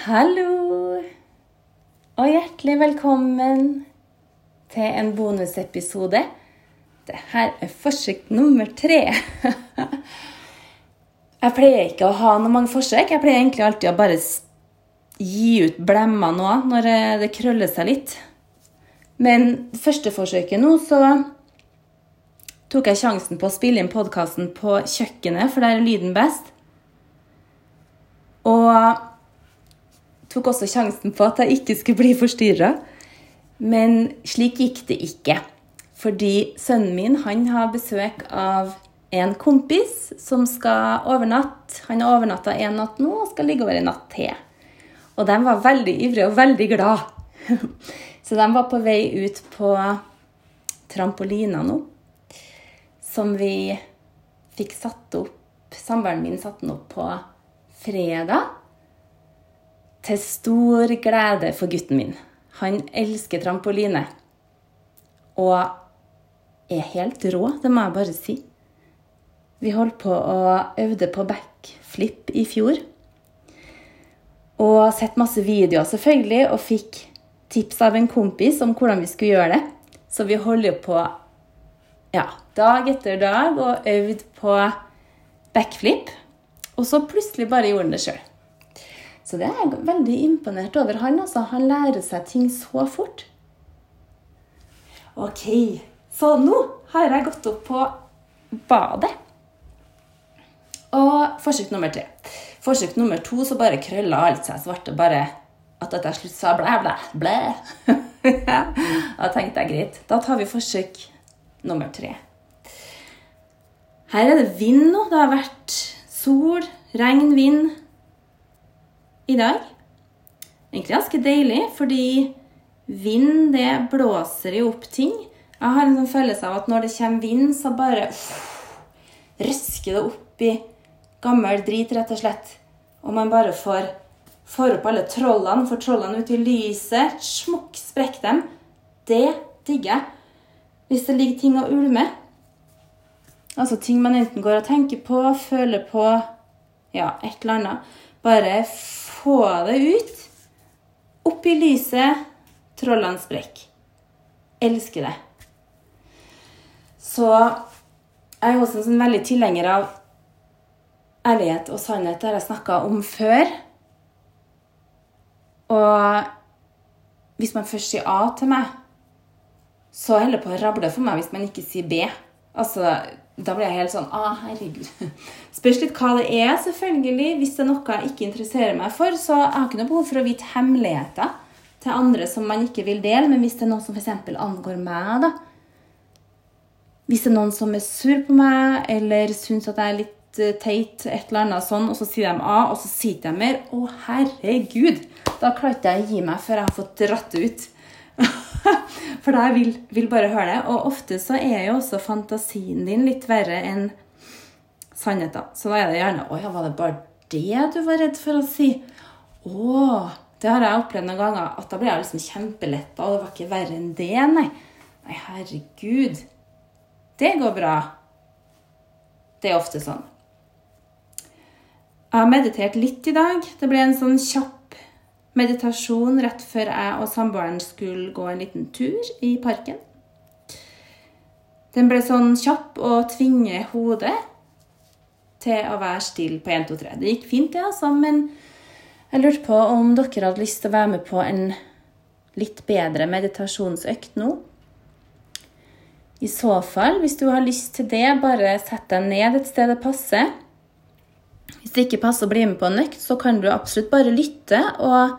Hallo! Og hjertelig velkommen til en bonusepisode. Dette er forsøk nummer tre. Jeg pleier ikke å ha noe mange forsøk. Jeg pleier egentlig alltid å bare gi ut blemmer nå når det krøller seg litt. Men første forsøket nå, så tok jeg sjansen på å spille inn podkasten på kjøkkenet, for der er lyden best. Og tok også sjansen på at jeg ikke skulle bli forstyrra. Men slik gikk det ikke. Fordi sønnen min han har besøk av en kompis som skal overnatte. Han har overnatta en natt nå og skal ligge over en natt til. Og de var veldig ivrige og veldig glad. Så de var på vei ut på trampolina nå, som vi fikk satt opp Samboeren min satte den opp på fredag. Til stor glede for gutten min. Han elsker trampoline. Og er helt rå, det må jeg bare si. Vi holdt på å øvde på backflip i fjor. Og sett masse videoer, selvfølgelig, og fikk tips av en kompis om hvordan vi skulle gjøre det. Så vi holder på ja, dag etter dag og øvd på backflip. Og så plutselig bare gjorde han det sjøl. Så det er jeg veldig imponert over han. altså. Han lærer seg ting så fort. Ok, så nå har jeg gått opp på badet. Og forsøk nummer tre. Forsøk nummer to så bare krølla alt seg. svart. og bare at dette slutt sa blæ, blæ, blæ. da tenkte jeg greit. Da tar vi forsøk nummer tre. Her er det vind nå. Det har vært sol, regn, vind i dag. Egentlig ganske deilig, fordi vind det blåser jo opp ting. Jeg har en sånn følelse av at når det kommer vind, så bare uff, røsker det opp i gammel drit, rett og slett. Og man bare får, får opp alle trollene, får trollene ut i lyset, smukk, sprekk dem. Det digger jeg. Hvis det ligger ting og ulmer. Altså ting man enten går og tenker på, føler på, ja, et eller annet. Bare få det ut. Opp i lyset, trollene sprekker. Elsker det. Så jeg er også en sånn veldig tilhenger av ærlighet og sannhet. Det har jeg snakka om før. Og hvis man først sier A til meg, så holder det på å rable for meg hvis man ikke sier B. Altså, Da blir jeg helt sånn Å, herregud. Spørs litt hva det er, selvfølgelig. Hvis det er noe jeg ikke interesserer meg for, så jeg har ikke noe behov for å vite hemmeligheter til andre som man ikke vil dele. Men hvis det er noe som f.eks. angår meg, da Hvis det er noen som er sur på meg, eller syns at jeg er litt teit, et eller annet sånn, og så sier de A, og så sier de mer. Å, herregud! Da klarte jeg å gi meg før jeg har fått dratt ut. For da vil, vil bare høre det. Og ofte så er jo også fantasien din litt verre enn sannheten. Så da er det gjerne Å ja, var det bare det du var redd for å si? Å, det har jeg opplevd noen ganger. At da blir jeg liksom kjempeletta, og det var ikke verre enn det, nei. Nei, herregud. Det går bra. Det er ofte sånn. Jeg har meditert litt i dag. Det ble en sånn kjapp meditasjon rett før jeg og samboeren skulle gå en liten tur i parken. Den ble sånn kjapp å tvinge hodet til å være stille på 1, 2, 3. Det gikk fint, det, altså, men jeg lurte på om dere hadde lyst til å være med på en litt bedre meditasjonsøkt nå. I så fall, hvis du har lyst til det, bare sett deg ned et sted det passer. Hvis det ikke passer å bli med på en økt, så kan du absolutt bare lytte og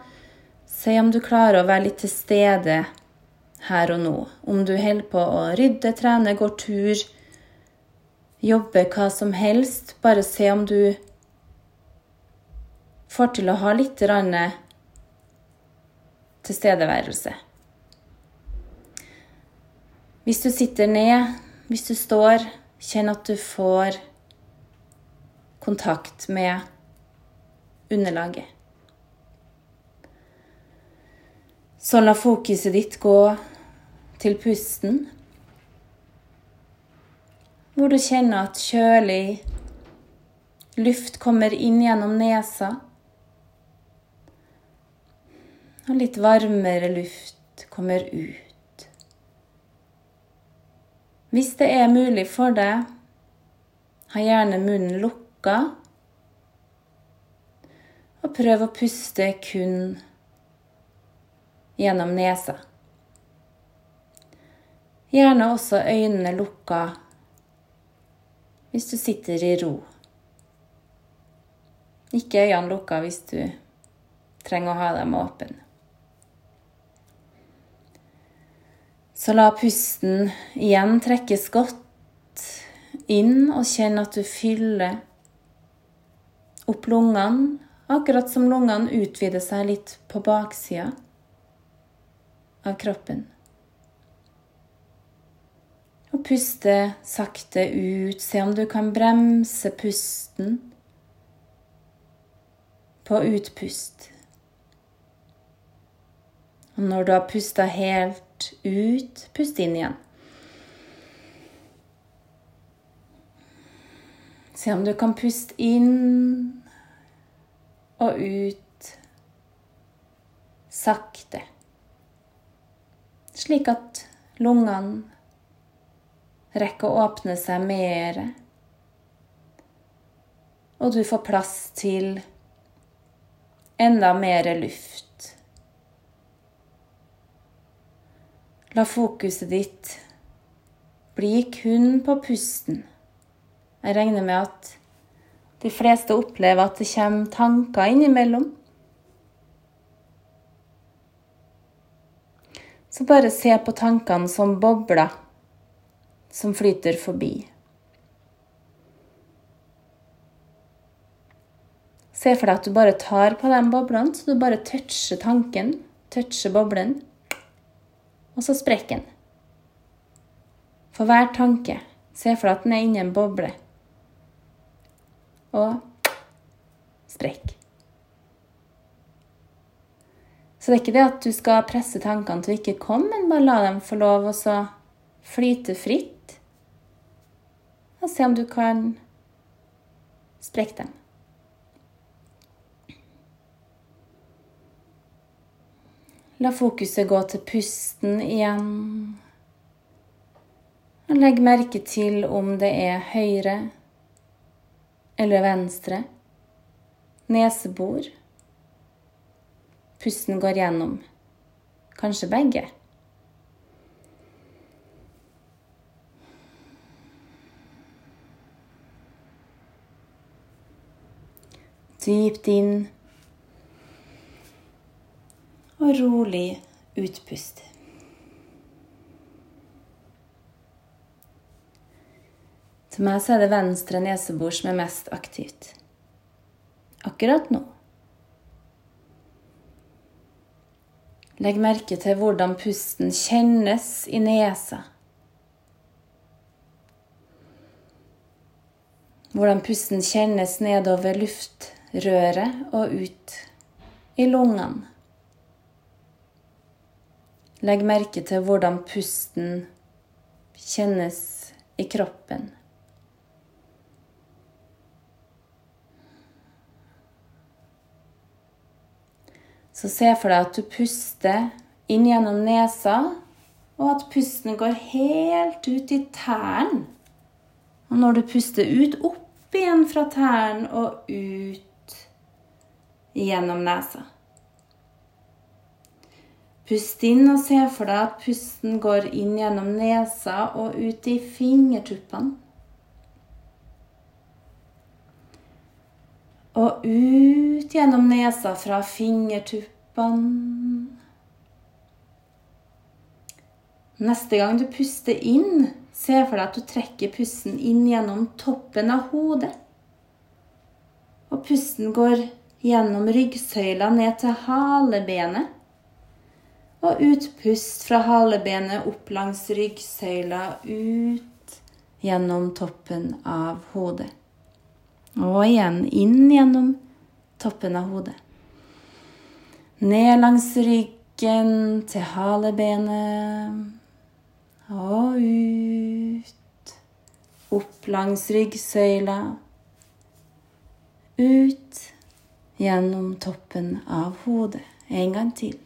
se om du klarer å være litt til stede her og nå. Om du holder på å rydde, trene, går tur, jobbe hva som helst. Bare se om du får til å ha litt tilstedeværelse. Hvis du sitter ned, hvis du står, kjenn at du får kontakt med underlaget. Så la fokuset ditt gå til pusten, hvor du kjenner at kjølig luft kommer inn gjennom nesa. Og litt varmere luft kommer ut. Hvis det er mulig for deg, ha gjerne munnen lukka. Og prøv å puste kun gjennom nesa. Gjerne også øynene lukka hvis du sitter i ro. Ikke øynene lukka hvis du trenger å ha dem åpne. Så la pusten igjen trekkes godt inn, og kjenn at du fyller opp lungene, akkurat som lungene utvider seg litt på baksida av kroppen. Og puste sakte ut. Se om du kan bremse pusten på utpust. Og når du har pusta helt ut, pust inn igjen. Se om du kan puste inn og ut sakte, slik at lungene rekker å åpne seg mer, og du får plass til enda mer luft. La fokuset ditt bli kun på pusten. Jeg regner med at de fleste opplever at det kommer tanker innimellom. Så bare se på tankene som bobler som flyter forbi. Se for deg at du bare tar på de boblene, så du bare toucher tanken, toucher boblen og så sprekker den. For hver tanke, se for deg at den er inni en boble, og sprekk. Så det er ikke det at du skal presse tankene til å ikke komme, men bare la dem få lov å flyte fritt. Og se om du kan sprekke dem. La fokuset gå til pusten igjen. Og legg merke til om det er høyre eller venstre nesebor. Pusten går gjennom kanskje begge. Dypt inn og rolig utpust. Til meg så er det venstre nesebor som er mest aktivt. Akkurat nå. Legg merke til hvordan pusten kjennes i nesa. Hvordan pusten kjennes nedover luftrøret og ut i lungene. Legg merke til hvordan pusten kjennes i kroppen. Så se for deg at du puster inn gjennom nesa, og at pusten går helt ut i tærne. Og når du puster ut, opp igjen fra tærne og ut gjennom nesa. Pust inn og se for deg at pusten går inn gjennom nesa og ut i fingertuppene. Og ut gjennom nesa fra fingertuppene. Neste gang du puster inn, se for deg at du trekker pusten inn gjennom toppen av hodet. Og pusten går gjennom ryggsøyla ned til halebenet og utpust fra halebenet opp langs ryggsøyla, ut gjennom toppen av hodet. Og igjen inn gjennom toppen av hodet. Ned langs ryggen til halebenet. Og ut. Opp langs ryggsøyla. Ut gjennom toppen av hodet. En gang til.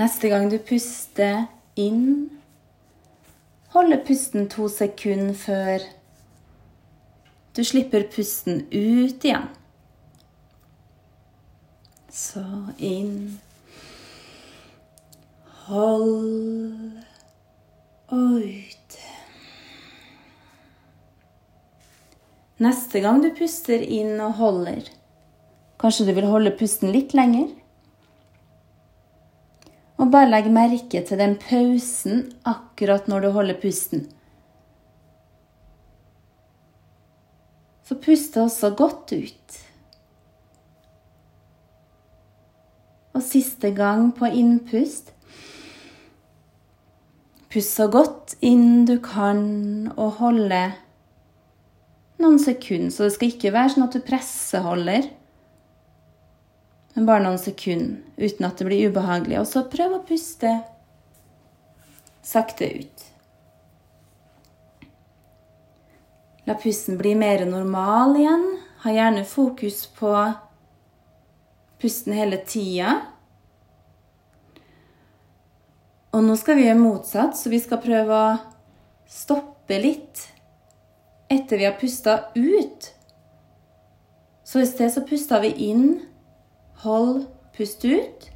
Neste gang du puster inn, holde pusten to sekunder før du slipper pusten ut igjen. Så inn. Hold og ut. Neste gang du puster inn og holder, kanskje du vil holde pusten litt lenger? Og bare legg merke til den pausen akkurat når du holder pusten. Så pust også godt ut. Og siste gang på innpust. Pust så godt inn du kan og holde noen sekunder. Så det skal ikke være sånn at du presseholder men bare noen sekunder uten at det blir ubehagelig. Og så prøv å puste sakte ut. La pusten bli mer normal igjen. Ha gjerne fokus på pusten hele tida. Og nå skal vi gjøre motsatt, så vi skal prøve å stoppe litt etter vi har pusta ut. Så i sted så pusta vi inn Hold pust ut.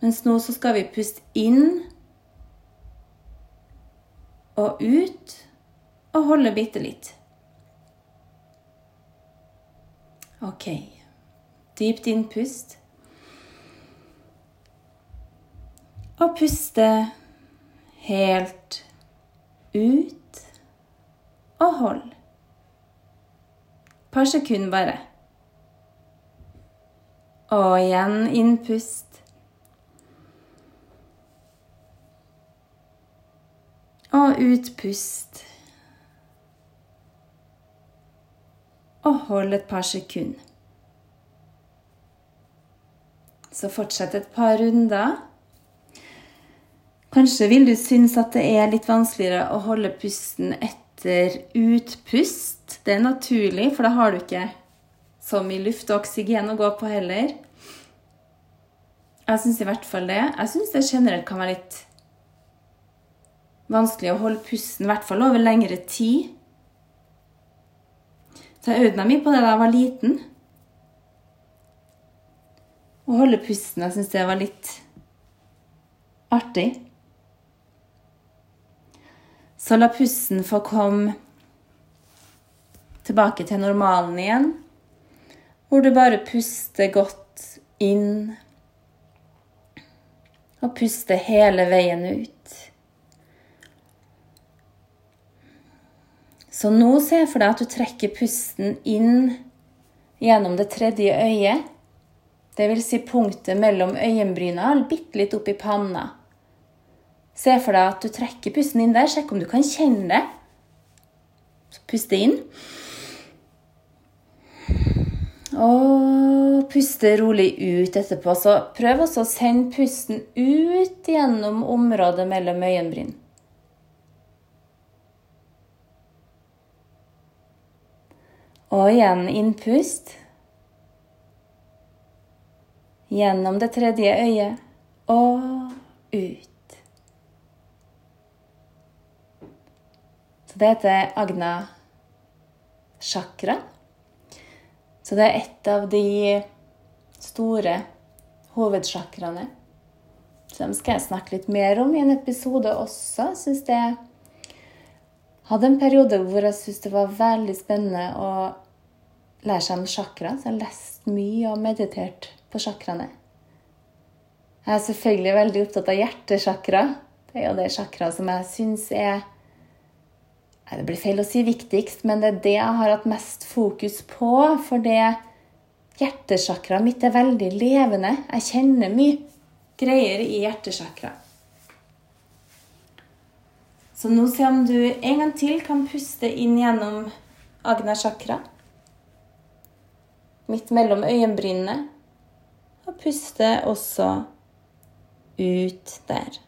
Mens nå så skal vi puste inn og ut og holde bitte litt. Ok. Dypt innpust. Og puste helt ut og hold. Et par sekunder bare. Og igjen innpust. Og utpust. Og hold et par sekunder. Så fortsett et par runder. Kanskje vil du synes at det er litt vanskeligere å holde pusten etter utpust. Det er naturlig, for da har du ikke så mye luft og oksygen å gå på heller. Jeg syns i hvert fall det. Jeg syns det generelt kan være litt vanskelig å holde pusten, i hvert fall over lengre tid. Så jeg øvde meg mye på det da jeg var liten. Å holde pusten. Jeg syns det var litt artig. Så la pusten få komme tilbake til normalen igjen hvor du bare puster godt inn og puster hele veien ut. Så nå se for deg at du trekker pusten inn gjennom det tredje øyet. Det vil si punktet mellom øyenbryna, bitte litt opp i panna. Se for deg at du trekker pusten inn der. Sjekk om du kan kjenne det. Så puste inn. Og puste rolig ut etterpå. Så prøv også å sende pusten ut gjennom området mellom øyenbryn. Og igjen innpust. Gjennom det tredje øyet og ut. Så det heter Agna chakra. Så det er et av de store hovedsjakraene. Som skal jeg snakke litt mer om i en episode også. Syns det hadde en periode hvor jeg syntes det var veldig spennende å lære seg om sjakra. Så jeg har lest mye og meditert på sjakraene. Jeg er selvfølgelig veldig opptatt av hjertesjakra. Det er jo det sjakra som jeg syns er det blir feil å si viktigst, men det er det jeg har hatt mest fokus på. For det hjertesakraet mitt er veldig levende. Jeg kjenner mye greier i hjertesakra. Så nå se om du en gang til kan puste inn gjennom agna chakra. Midt mellom øyenbrynene. Og puste også ut der.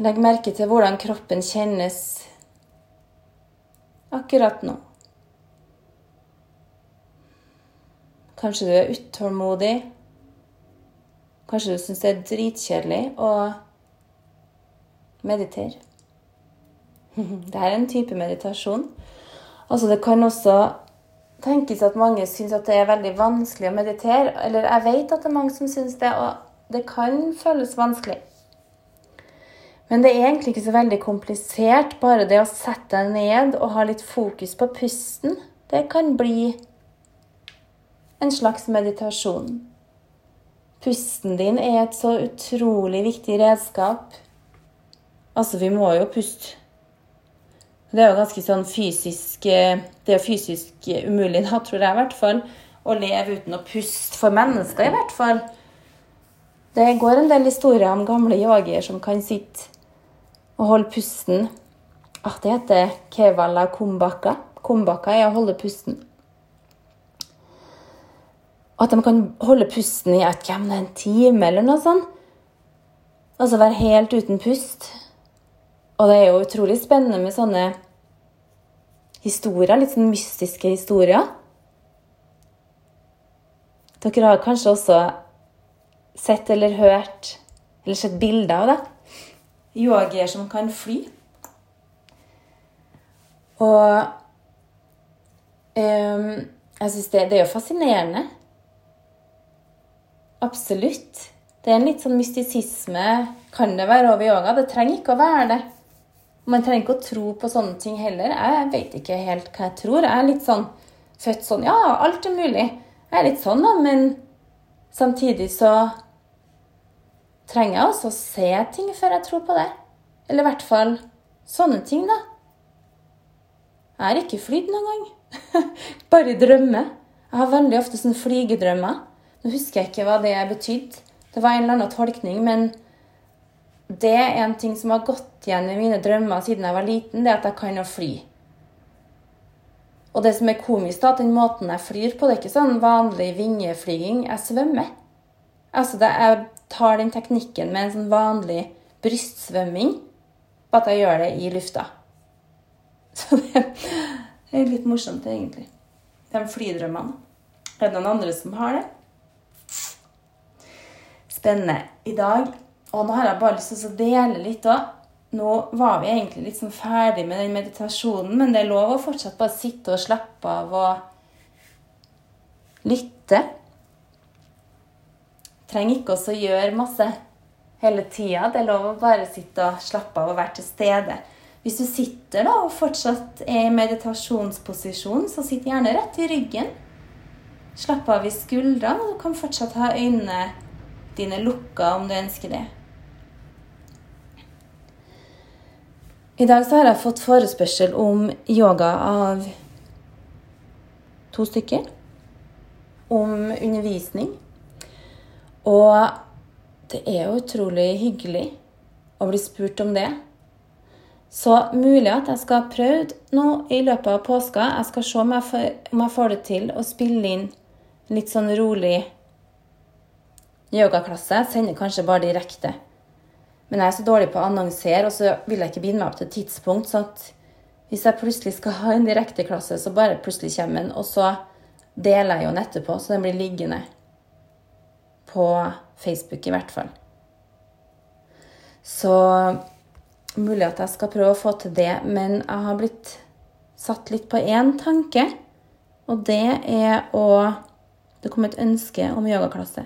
Legg merke til hvordan kroppen kjennes akkurat nå. Kanskje du er utålmodig. Kanskje du syns det er dritkjedelig å meditere. Dette er en type meditasjon. Altså, det kan også tenkes at mange syns det er veldig vanskelig å meditere. Eller jeg vet at det er mange som syns det, og det kan føles vanskelig. Men det er egentlig ikke så veldig komplisert. Bare det å sette deg ned og ha litt fokus på pusten, det kan bli en slags meditasjon. Pusten din er et så utrolig viktig redskap. Altså, vi må jo puste. Det er jo ganske sånn fysisk Det er fysisk umulig, da, tror jeg i hvert fall, å leve uten å puste. For mennesker, i hvert fall. Det går en del historier om gamle yogier som kan sitte og holde pusten. Ah, det heter kevala kumbaka. Kumbaka er å holde pusten. At de kan holde pusten i et, en time eller noe sånt. Altså være helt uten pust. Og det er jo utrolig spennende med sånne historier, litt sånn mystiske historier. Dere har kanskje også sett eller hørt eller sett bilder av det yogier som kan fly. Og um, jeg syns det, det, er jo fascinerende. Absolutt. Det er en litt sånn mystisisme, kan det være, over yoga. Det trenger ikke å være det. Man trenger ikke å tro på sånne ting heller. Jeg vet ikke helt hva jeg tror. Jeg er litt sånn født sånn Ja, alt er mulig. Jeg er litt sånn, da, men samtidig så trenger jeg også å se ting før jeg tror på det. Eller i hvert fall sånne ting, da. Jeg har ikke flydd noen gang. Bare i drømmer. Jeg har veldig ofte sånne flygedrømmer. Nå husker jeg ikke hva det betydde. Det var en eller annen tolkning, men det er en ting som har gått igjen i mine drømmer siden jeg var liten, det er at jeg kan å fly. Og det som er komisk, da, at den måten jeg flyr på, det er ikke sånn vanlig vingeflyging. Jeg svømmer. Altså, det, jeg tar den teknikken med en sånn vanlig brystsvømming, bare at jeg gjør det i lufta. Så det er litt morsomt, egentlig. De flydrømmene. Er det noen andre som har det? Spennende. I dag Og nå har jeg bare lyst til å dele litt òg. Nå var vi egentlig litt sånn ferdig med den meditasjonen, men det er lov å fortsatt bare sitte og slappe av og lytte. Trenger ikke også gjøre masse hele tida. Det er lov å bare sitte og slappe av og være til stede. Hvis du sitter da og fortsatt er i meditasjonsposisjon, så sitt gjerne rett i ryggen. Slapp av i skuldrene, og du kan fortsatt ha øynene dine lukka om du ønsker det. I dag så har jeg fått forespørsel om yoga av to stykker. Om undervisning. Og det er jo utrolig hyggelig å bli spurt om det. Så mulig at jeg skal ha prøvd nå i løpet av påska. Jeg skal se om jeg, får, om jeg får det til å spille inn litt sånn rolig yogaklasse. Jeg sender kanskje bare direkte. Men jeg er så dårlig på å annonsere, og så vil jeg ikke binde meg opp til et tidspunkt. Så at hvis jeg plutselig skal ha en direkteklasse, så bare plutselig kommer den. Og så deler jeg jo den etterpå, så den blir liggende på Facebook i hvert fall. Så mulig at jeg skal prøve å få til det, men jeg har blitt satt litt på én tanke, og det er å Det kom et ønske om yogaklasse.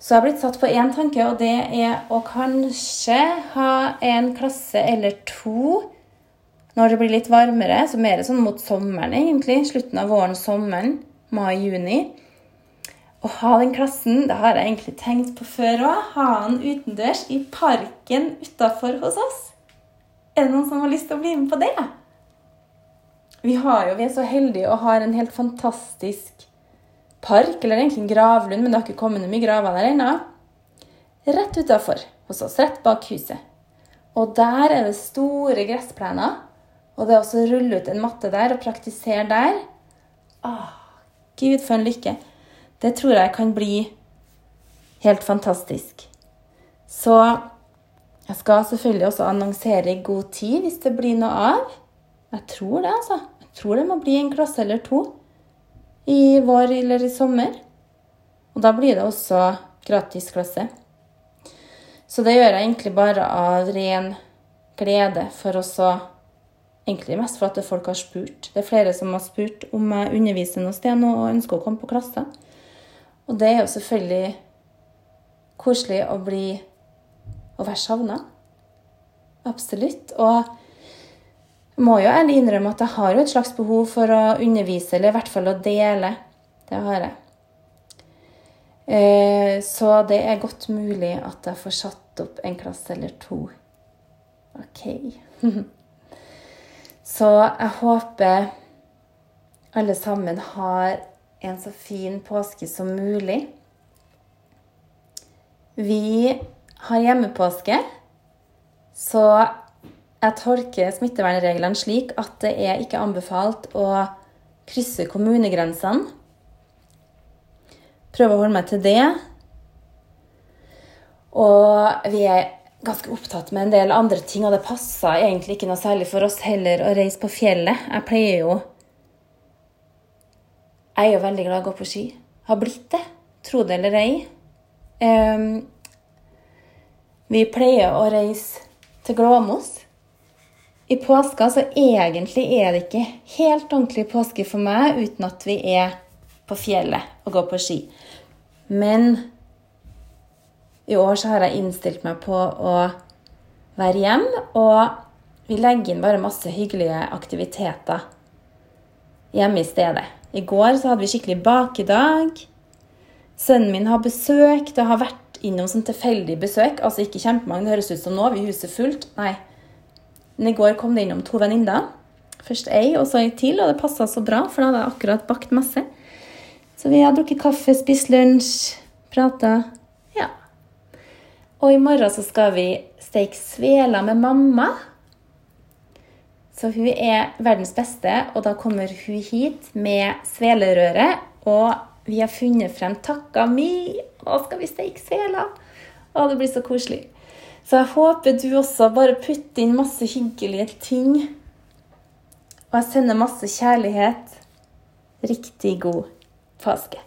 Så jeg har blitt satt på én tanke, og det er å kanskje ha en klasse eller to når det blir litt varmere, så mer sånn mot sommeren, egentlig. Slutten av våren, sommeren, mai-juni. Å ha den klassen det har jeg egentlig tenkt på før òg. Ha den utendørs i parken utafor hos oss. Er det noen som har lyst til å bli med på det? Vi, har jo, vi er så heldige og har en helt fantastisk park, eller egentlig en gravlund, men det har ikke kommet noe mye graver der ennå. Rett utafor hos oss, rett bak huset. Og der er det store gressplener. Og det er å rulle ut en matte der og praktisere der. Åh, Gud, for en lykke. Det tror jeg kan bli helt fantastisk. Så jeg skal selvfølgelig også annonsere i god tid hvis det blir noe av. Jeg tror det, altså. Jeg tror det må bli en klasse eller to i vår eller i sommer. Og da blir det også gratis klasse. Så det gjør jeg egentlig bare av ren glede for å Egentlig mest for at folk har spurt. Det er flere som har spurt om jeg underviser noe sted nå og ønsker å komme på klasse. Og det er jo selvfølgelig koselig å bli å være savna. Absolutt. Og jeg må jo ærlig innrømme at jeg har jo et slags behov for å undervise, eller i hvert fall å dele. Det har jeg. Eh, så det er godt mulig at jeg får satt opp en klasse eller to. OK. så jeg håper alle sammen har en så fin påske som mulig. Vi har hjemmepåske, så jeg tolker smittevernreglene slik at det er ikke anbefalt å krysse kommunegrensene prøve å holde meg til det. Og vi er ganske opptatt med en del andre ting, og det passer egentlig ikke noe særlig for oss heller å reise på fjellet. Jeg pleier jo Jeg er jo veldig glad i å gå på ski. Har blitt det, tro det eller ei. Um, vi pleier å reise til Glåmos. I påska så egentlig er det ikke helt ordentlig påske for meg uten at vi er på fjellet og går på ski. Men i år så har jeg innstilt meg på å være hjemme, og vi legger inn bare masse hyggelige aktiviteter hjemme i stedet. I går så hadde vi skikkelig bakedag. Sønnen min har besøk. Det har vært innom sånn tilfeldig besøk. Altså ikke kjempemange, det høres ut som nå. Vi huset fullt. Nei. Men i går kom det innom to venninner. Først ei, og så ei til, og det passa så bra, for da hadde jeg akkurat bakt masse. Så vi har drukket kaffe, spist lunsj, prata. Ja. Og i morgen så skal vi steke sveler med mamma. Så hun er verdens beste, og da kommer hun hit med svelerøret. Og vi har funnet frem takka mi. Og skal vi steke seler? Å, det blir så koselig. Så jeg håper du også bare putter inn masse hyggelige ting. Og jeg sender masse kjærlighet. Riktig god påske.